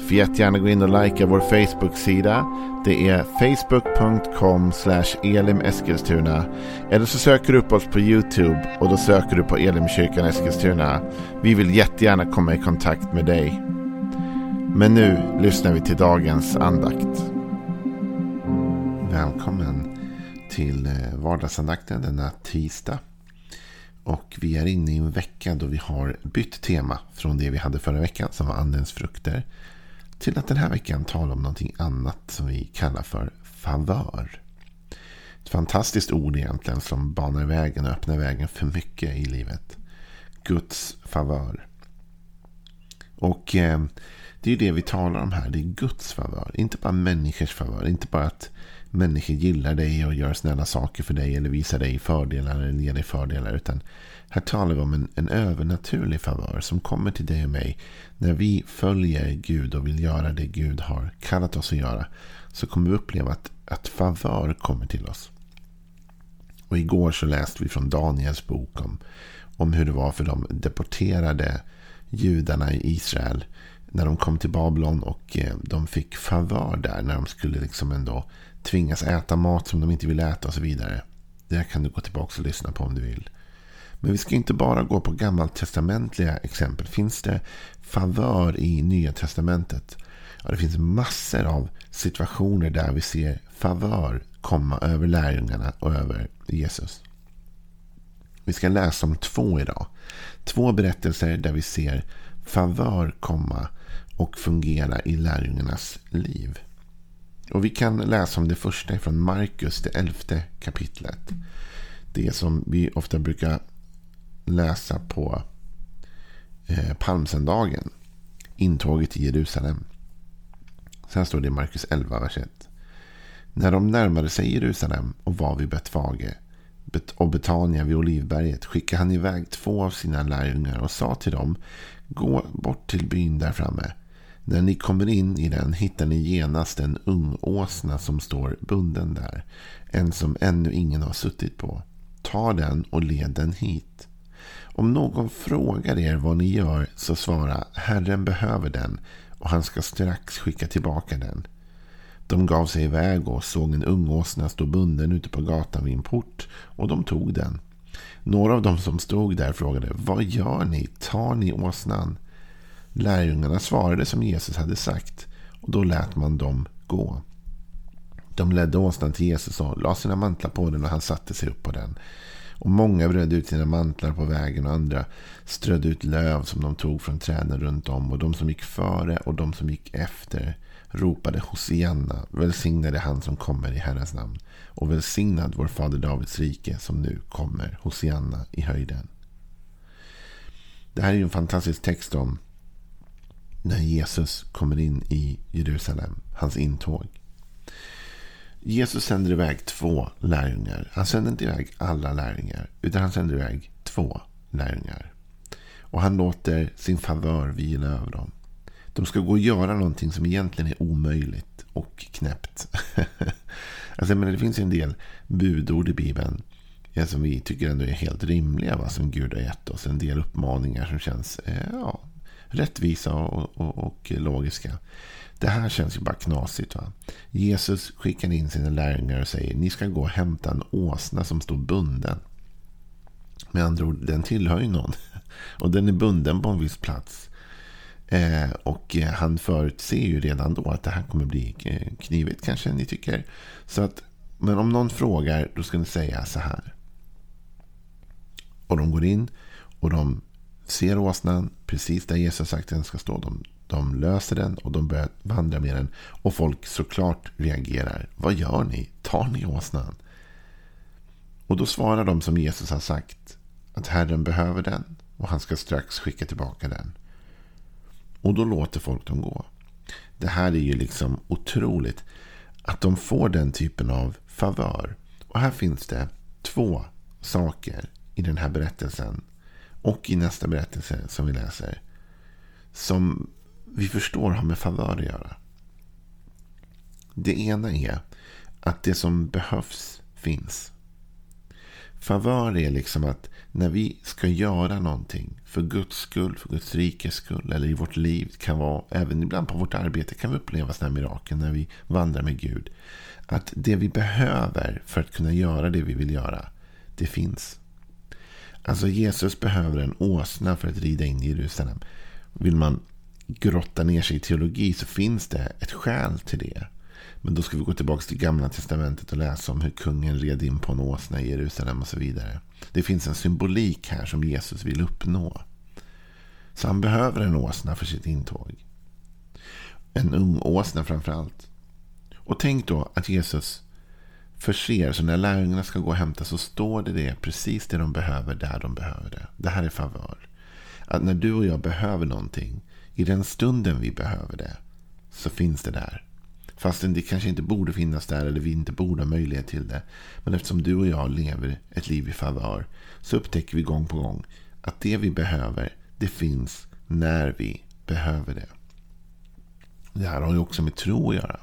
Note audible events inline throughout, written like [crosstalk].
Får jättegärna gå in och likea vår Facebook-sida. Det är facebook.com elimeskilstuna. Eller så söker du upp oss på YouTube och då söker du på Elimkyrkan Eskilstuna. Vi vill jättegärna komma i kontakt med dig. Men nu lyssnar vi till dagens andakt. Välkommen till eh, vardagsandakten denna tisdag. Och vi är inne i en vecka då vi har bytt tema från det vi hade förra veckan som var andens frukter till att den här veckan tala om någonting annat som vi kallar för favör. Ett fantastiskt ord egentligen som banar vägen och öppnar vägen för mycket i livet. Guds favör. Och eh, det är det vi talar om här. Det är Guds favör. Inte bara människors favör. Inte bara att människor gillar dig och gör snälla saker för dig. Eller visar dig fördelar eller ger dig fördelar. Utan här talar vi om en, en övernaturlig favör som kommer till dig och mig. När vi följer Gud och vill göra det Gud har kallat oss att göra. Så kommer vi uppleva att, att favör kommer till oss. Och igår så läste vi från Daniels bok om, om hur det var för de deporterade judarna i Israel. När de kom till Babylon och eh, de fick favör där. När de skulle liksom ändå tvingas äta mat som de inte vill äta och så vidare. Det kan du gå tillbaka och lyssna på om du vill. Men vi ska inte bara gå på gammaltestamentliga exempel. Finns det favör i Nya Testamentet? Ja, det finns massor av situationer där vi ser favör komma över lärjungarna och över Jesus. Vi ska läsa om två idag. Två berättelser där vi ser favör komma och fungera i lärjungarnas liv. Och Vi kan läsa om det första från Markus, det elfte kapitlet. Det som vi ofta brukar läsa på eh, palmsöndagen. Intåget i Jerusalem. Sen står det i Markus 11, vers 1. När de närmade sig Jerusalem och var vid Betfage och Betania vid Olivberget skickade han iväg två av sina lärjungar och sa till dem Gå bort till byn där framme. När ni kommer in i den hittar ni genast en ung åsna som står bunden där. En som ännu ingen har suttit på. Ta den och led den hit. Om någon frågar er vad ni gör så svara Herren behöver den och han ska strax skicka tillbaka den. De gav sig iväg och såg en ung åsna stå bunden ute på gatan vid en port och de tog den. Några av dem som stod där frågade Vad gör ni? Tar ni åsnan? Lärjungarna svarade som Jesus hade sagt och då lät man dem gå. De ledde åsnan till Jesus och la sina mantlar på den och han satte sig upp på den. Och många bredde ut sina mantlar på vägen och andra strödde ut löv som de tog från träden runt om. Och de som gick före och de som gick efter ropade Hosianna, välsignade han som kommer i Herrens namn. Och välsignad vår fader Davids rike som nu kommer, Hosianna i höjden. Det här är en fantastisk text om när Jesus kommer in i Jerusalem, hans intåg. Jesus sänder iväg två lärjungar. Han sänder inte iväg alla lärjungar. Utan han sänder iväg två lärjungar. Och han låter sin favör vila över dem. De ska gå och göra någonting som egentligen är omöjligt och knäppt. [laughs] alltså, men det finns en del budord i Bibeln som vi tycker ändå är helt rimliga. Va? Som Gud har gett oss. En del uppmaningar som känns eh, ja, rättvisa och, och, och logiska. Det här känns ju bara knasigt. Va? Jesus skickar in sina lärjungar och säger ni ska gå och hämta en åsna som står bunden. Med andra ord, den tillhör ju någon. [laughs] Och den är bunden på en viss plats. Eh, och eh, han förutser ju redan då att det här kommer bli eh, knivigt kanske ni tycker. Så att, men om någon frågar då ska ni säga så här. Och de går in och de ser åsnan precis där Jesus sagt att den ska stå. De de löser den och de börjar vandra med den. Och folk såklart reagerar. Vad gör ni? Tar ni åsnan? Och då svarar de som Jesus har sagt. Att Herren behöver den. Och han ska strax skicka tillbaka den. Och då låter folk dem gå. Det här är ju liksom otroligt. Att de får den typen av favör. Och här finns det två saker i den här berättelsen och i nästa berättelse som vi läser. Som vi förstår har med favör att göra. Det ena är att det som behövs finns. Favör är liksom att när vi ska göra någonting för Guds skull, för Guds rikes skull eller i vårt liv, kan vara även ibland på vårt arbete kan vi uppleva sådana här mirakel när vi vandrar med Gud. Att det vi behöver för att kunna göra det vi vill göra, det finns. Alltså Jesus behöver en åsna för att rida in i Jerusalem. Vill man grotta ner sig i teologi så finns det ett skäl till det. Men då ska vi gå tillbaka till gamla testamentet och läsa om hur kungen red in på en åsna i Jerusalem och så vidare. Det finns en symbolik här som Jesus vill uppnå. Så han behöver en åsna för sitt intåg. En ung åsna framför allt. Och tänk då att Jesus förser, så när lärjungarna ska gå och hämta så står det det precis det de behöver där de behöver det. Det här är favör. Att när du och jag behöver någonting, i den stunden vi behöver det, så finns det där. Fastän det kanske inte borde finnas där eller vi inte borde ha möjlighet till det. Men eftersom du och jag lever ett liv i favör så upptäcker vi gång på gång att det vi behöver, det finns när vi behöver det. Det här har ju också med tro att göra.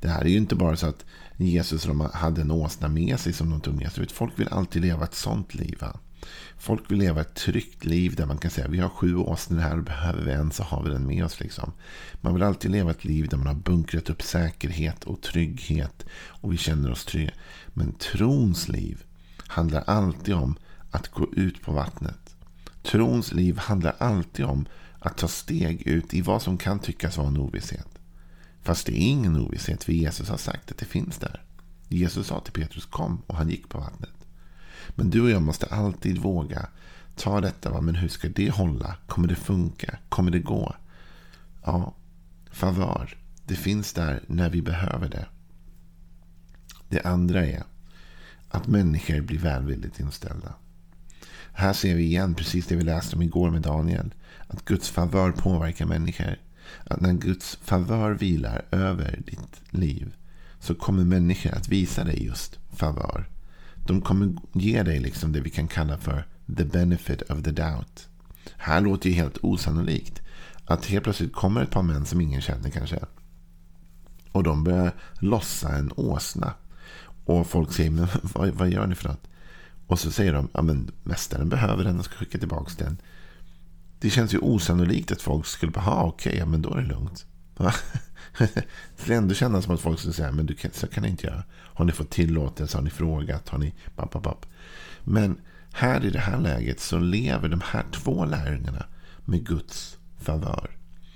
Det här är ju inte bara så att Jesus de hade en åsna med sig som de tog med sig. Folk vill alltid leva ett sånt liv. Va? Folk vill leva ett tryggt liv där man kan säga vi har sju åsnor här och behöver vi en så har vi den med oss. Liksom. Man vill alltid leva ett liv där man har bunkrat upp säkerhet och trygghet och vi känner oss trygga. Men trons liv handlar alltid om att gå ut på vattnet. Trons liv handlar alltid om att ta steg ut i vad som kan tyckas vara en ovisshet. Fast det är ingen ovisshet för Jesus har sagt att det finns där. Jesus sa till Petrus kom och han gick på vattnet. Men du och jag måste alltid våga ta detta. Men hur ska det hålla? Kommer det funka? Kommer det gå? Ja, favör. Det finns där när vi behöver det. Det andra är att människor blir välvilligt inställda. Här ser vi igen precis det vi läste om igår med Daniel. Att Guds favör påverkar människor. Att när Guds favör vilar över ditt liv så kommer människor att visa dig just favör. De kommer ge dig liksom det vi kan kalla för the benefit of the doubt. Här låter ju helt osannolikt. Att helt plötsligt kommer ett par män som ingen känner kanske. Och de börjar lossa en åsna. Och folk säger, men vad, vad gör ni för något? Och så säger de, ja men mästaren behöver den och ska skicka tillbaka den. Det känns ju osannolikt att folk skulle bara, okej, okay, ja men då är det lugnt. [laughs] det skulle ändå kännas som att folk skulle säga, men du kan, så kan ni inte göra. Har ni fått tillåtelse? Har ni frågat? Har ni... Bap, bap, bap. Men här i det här läget så lever de här två lärjungarna med Guds favör.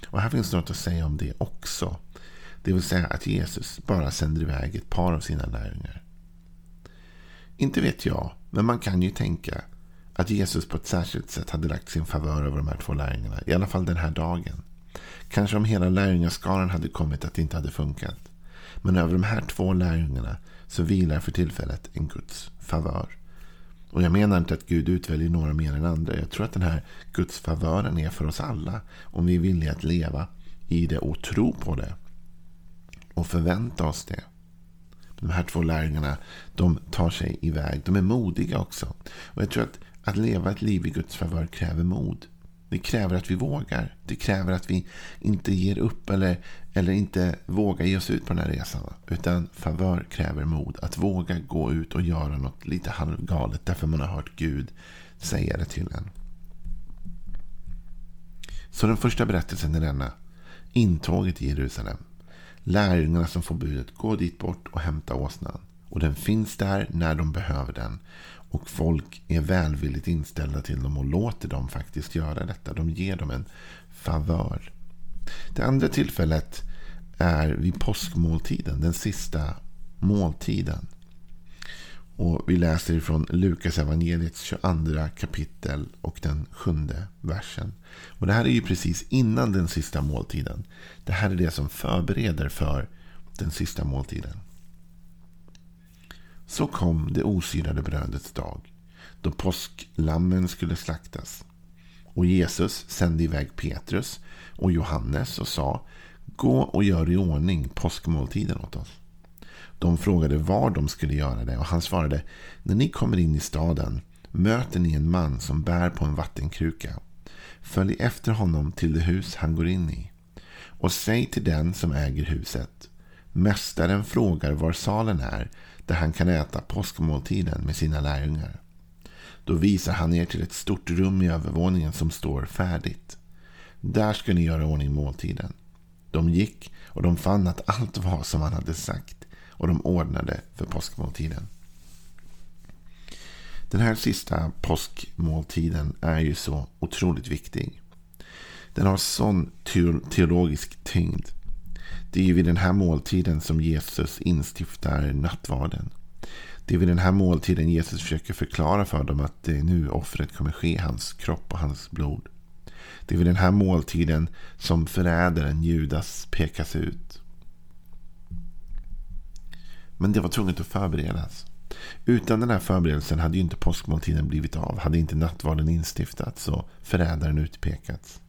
Och här finns något att säga om det också. Det vill säga att Jesus bara sänder iväg ett par av sina lärjungar. Inte vet jag, men man kan ju tänka att Jesus på ett särskilt sätt hade lagt sin favör över de här två lärjungarna. I alla fall den här dagen. Kanske om hela lärjungaskaran hade kommit att det inte hade funkat. Men över de här två lärjungarna så vilar för tillfället en Guds favör. Och jag menar inte att Gud utväljer några mer än andra. Jag tror att den här Guds favören är för oss alla. Om vi är villiga att leva i det och tro på det. Och förvänta oss det. De här två lärjungarna de tar sig iväg. De är modiga också. Och jag tror att att leva ett liv i Guds favör kräver mod. Det kräver att vi vågar. Det kräver att vi inte ger upp eller, eller inte vågar ge oss ut på den här resan. Utan favör kräver mod. Att våga gå ut och göra något lite halvgalet därför man har hört Gud säga det till en. Så den första berättelsen är denna. Intåget i Jerusalem. Lärjungarna som får budet, gå dit bort och hämta åsnan. Och den finns där när de behöver den. Och folk är välvilligt inställda till dem och låter dem faktiskt göra detta. De ger dem en favör. Det andra tillfället är vid påskmåltiden, den sista måltiden. Och Vi läser från Lukas evangeliets 22 kapitel och den sjunde versen. Och Det här är ju precis innan den sista måltiden. Det här är det som förbereder för den sista måltiden. Så kom det osyrade brödets dag, då påsklammen skulle slaktas. Och Jesus sände iväg Petrus och Johannes och sa Gå och gör i ordning påskmåltiden åt oss. De frågade var de skulle göra det och han svarade När ni kommer in i staden, möter ni en man som bär på en vattenkruka. Följ efter honom till det hus han går in i. Och säg till den som äger huset. Mästaren frågar var salen är där han kan äta påskmåltiden med sina lärjungar. Då visar han er till ett stort rum i övervåningen som står färdigt. Där ska ni göra ordning måltiden. De gick och de fann att allt var som han hade sagt och de ordnade för påskmåltiden. Den här sista påskmåltiden är ju så otroligt viktig. Den har sån teologisk tyngd. Det är ju vid den här måltiden som Jesus instiftar nattvarden. Det är vid den här måltiden Jesus försöker förklara för dem att det är nu offret kommer ske, hans kropp och hans blod. Det är vid den här måltiden som förrädaren Judas pekas ut. Men det var tvunget att förberedas. Utan den här förberedelsen hade ju inte påskmåltiden blivit av. Hade inte nattvarden instiftats och förrädaren utpekats.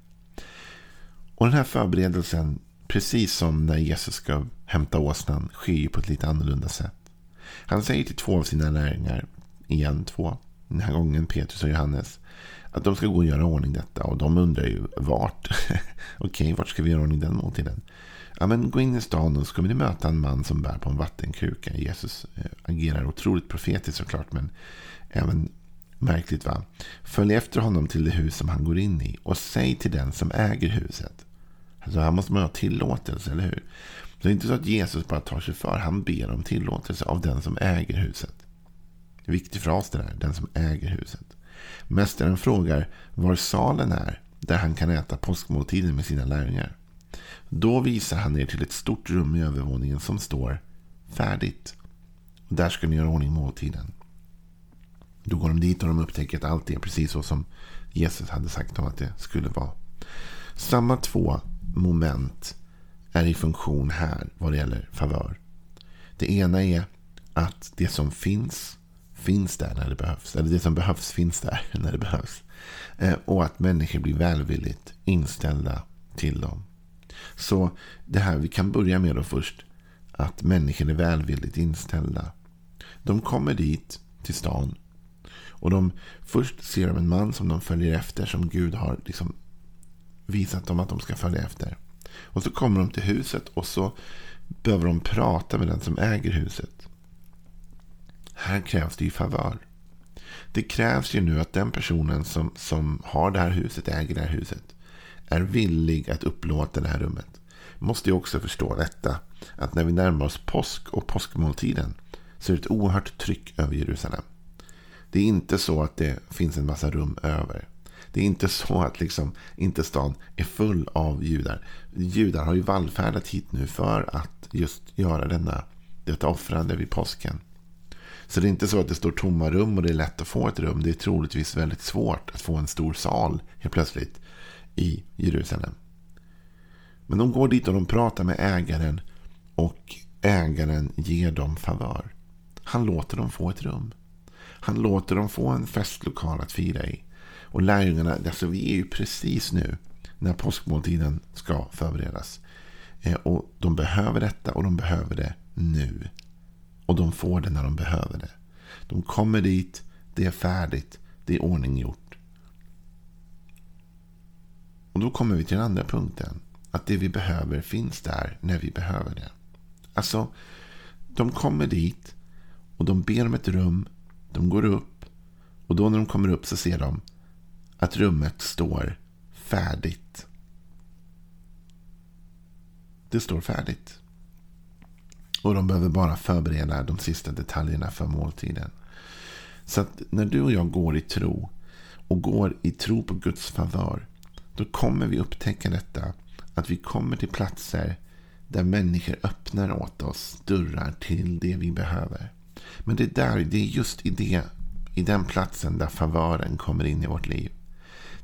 Och den här förberedelsen, precis som när Jesus ska hämta åsnan, sker ju på ett lite annorlunda sätt. Han säger till två av sina lärjungar, igen två, den här gången Petrus och Johannes, att de ska gå och göra ordning detta. Och de undrar ju vart. [laughs] Okej, vart ska vi göra ordning den måltiden? Ja, men gå in i stan och så kommer ni möta en man som bär på en vattenkruka. Jesus eh, agerar otroligt profetiskt såklart, men även märkligt va. Följ efter honom till det hus som han går in i och säg till den som äger huset. Alltså här måste man ha tillåtelse, eller hur? Det är inte så att Jesus bara tar sig för. Han ber om tillåtelse av den som äger huset. Det är viktig fras det där, den som äger huset. Mästaren frågar var salen är där han kan äta påskmåltiden med sina lärjungar. Då visar han er till ett stort rum i övervåningen som står färdigt. Och där ska ni göra ordning måltiden. Då går de dit och de upptäcker att allt är precis så som Jesus hade sagt om att det skulle vara. Samma två moment är i funktion här vad det gäller favör. Det ena är att det som finns finns där när det behövs. Eller det som behövs finns där [laughs] när det behövs. Eh, och att människor blir välvilligt inställda till dem. Så det här, vi kan börja med då först. Att människor är välvilligt inställda. De kommer dit, till stan. Och de, först ser de en man som de följer efter. Som Gud har liksom visat dem att de ska följa efter. Och så kommer de till huset och så behöver de prata med den som äger huset. Här krävs det ju favör. Det krävs ju nu att den personen som, som har det här huset, äger det här huset, är villig att upplåta det här rummet. Måste ju också förstå detta, att när vi närmar oss påsk och påskmåltiden så är det ett oerhört tryck över Jerusalem. Det är inte så att det finns en massa rum över. Det är inte så att liksom inte stan är full av judar. Judar har ju vallfärdat hit nu för att just göra denna, detta offrande vid påsken. Så det är inte så att det står tomma rum och det är lätt att få ett rum. Det är troligtvis väldigt svårt att få en stor sal helt plötsligt i Jerusalem. Men de går dit och de pratar med ägaren och ägaren ger dem favör. Han låter dem få ett rum. Han låter dem få en festlokal att fira i. Och lärjungarna, alltså vi är ju precis nu när påskmåltiden ska förberedas. Eh, och de behöver detta och de behöver det nu. Och de får det när de behöver det. De kommer dit, det är färdigt, det är ordning gjort. Och då kommer vi till den andra punkten. Att det vi behöver finns där när vi behöver det. Alltså, de kommer dit och de ber om ett rum. De går upp. Och då när de kommer upp så ser de att rummet står färdigt. Det står färdigt. Och de behöver bara förbereda de sista detaljerna för måltiden. Så att när du och jag går i tro och går i tro på Guds favör. Då kommer vi upptäcka detta. Att vi kommer till platser där människor öppnar åt oss dörrar till det vi behöver. Men det är, där, det är just i, det, i den platsen där favören kommer in i vårt liv.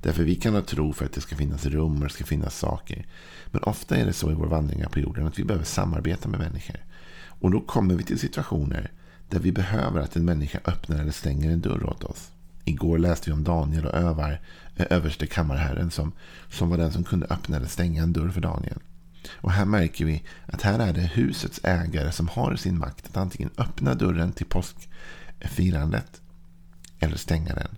Därför vi kan ha tro för att det ska finnas rum och det ska finnas saker. Men ofta är det så i vår vandringar på jorden att vi behöver samarbeta med människor. Och då kommer vi till situationer där vi behöver att en människa öppnar eller stänger en dörr åt oss. Igår läste vi om Daniel och övar, eh, överste kammarherren som, som var den som kunde öppna eller stänga en dörr för Daniel. Och här märker vi att här är det husets ägare som har sin makt att antingen öppna dörren till påskfirandet eller stänga den.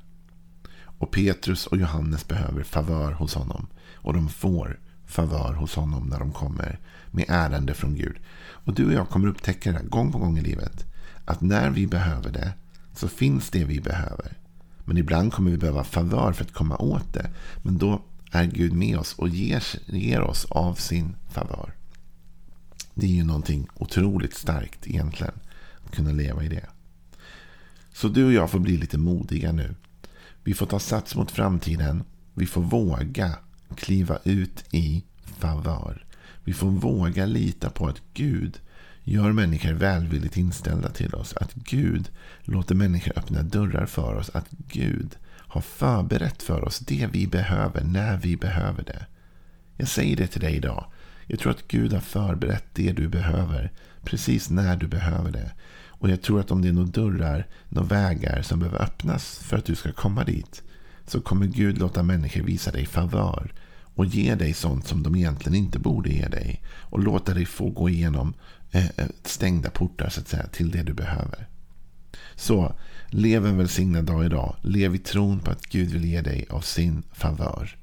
Och Petrus och Johannes behöver favör hos honom. Och de får favör hos honom när de kommer med ärende från Gud. Och du och jag kommer upptäcka det här gång på gång i livet. Att när vi behöver det så finns det vi behöver. Men ibland kommer vi behöva favör för att komma åt det. Men då är Gud med oss och ger, ger oss av sin favör. Det är ju någonting otroligt starkt egentligen. Att kunna leva i det. Så du och jag får bli lite modiga nu. Vi får ta sats mot framtiden. Vi får våga kliva ut i favör. Vi får våga lita på att Gud gör människor välvilligt inställda till oss. Att Gud låter människor öppna dörrar för oss. Att Gud har förberett för oss det vi behöver när vi behöver det. Jag säger det till dig idag. Jag tror att Gud har förberett det du behöver precis när du behöver det. Och jag tror att om det är några dörrar, några vägar som behöver öppnas för att du ska komma dit. Så kommer Gud låta människor visa dig favör. Och ge dig sånt som de egentligen inte borde ge dig. Och låta dig få gå igenom eh, eh stängda portar så att säga till det du behöver. Så lev en välsignad dag idag. Lev i tron på att Gud vill ge dig av sin favör.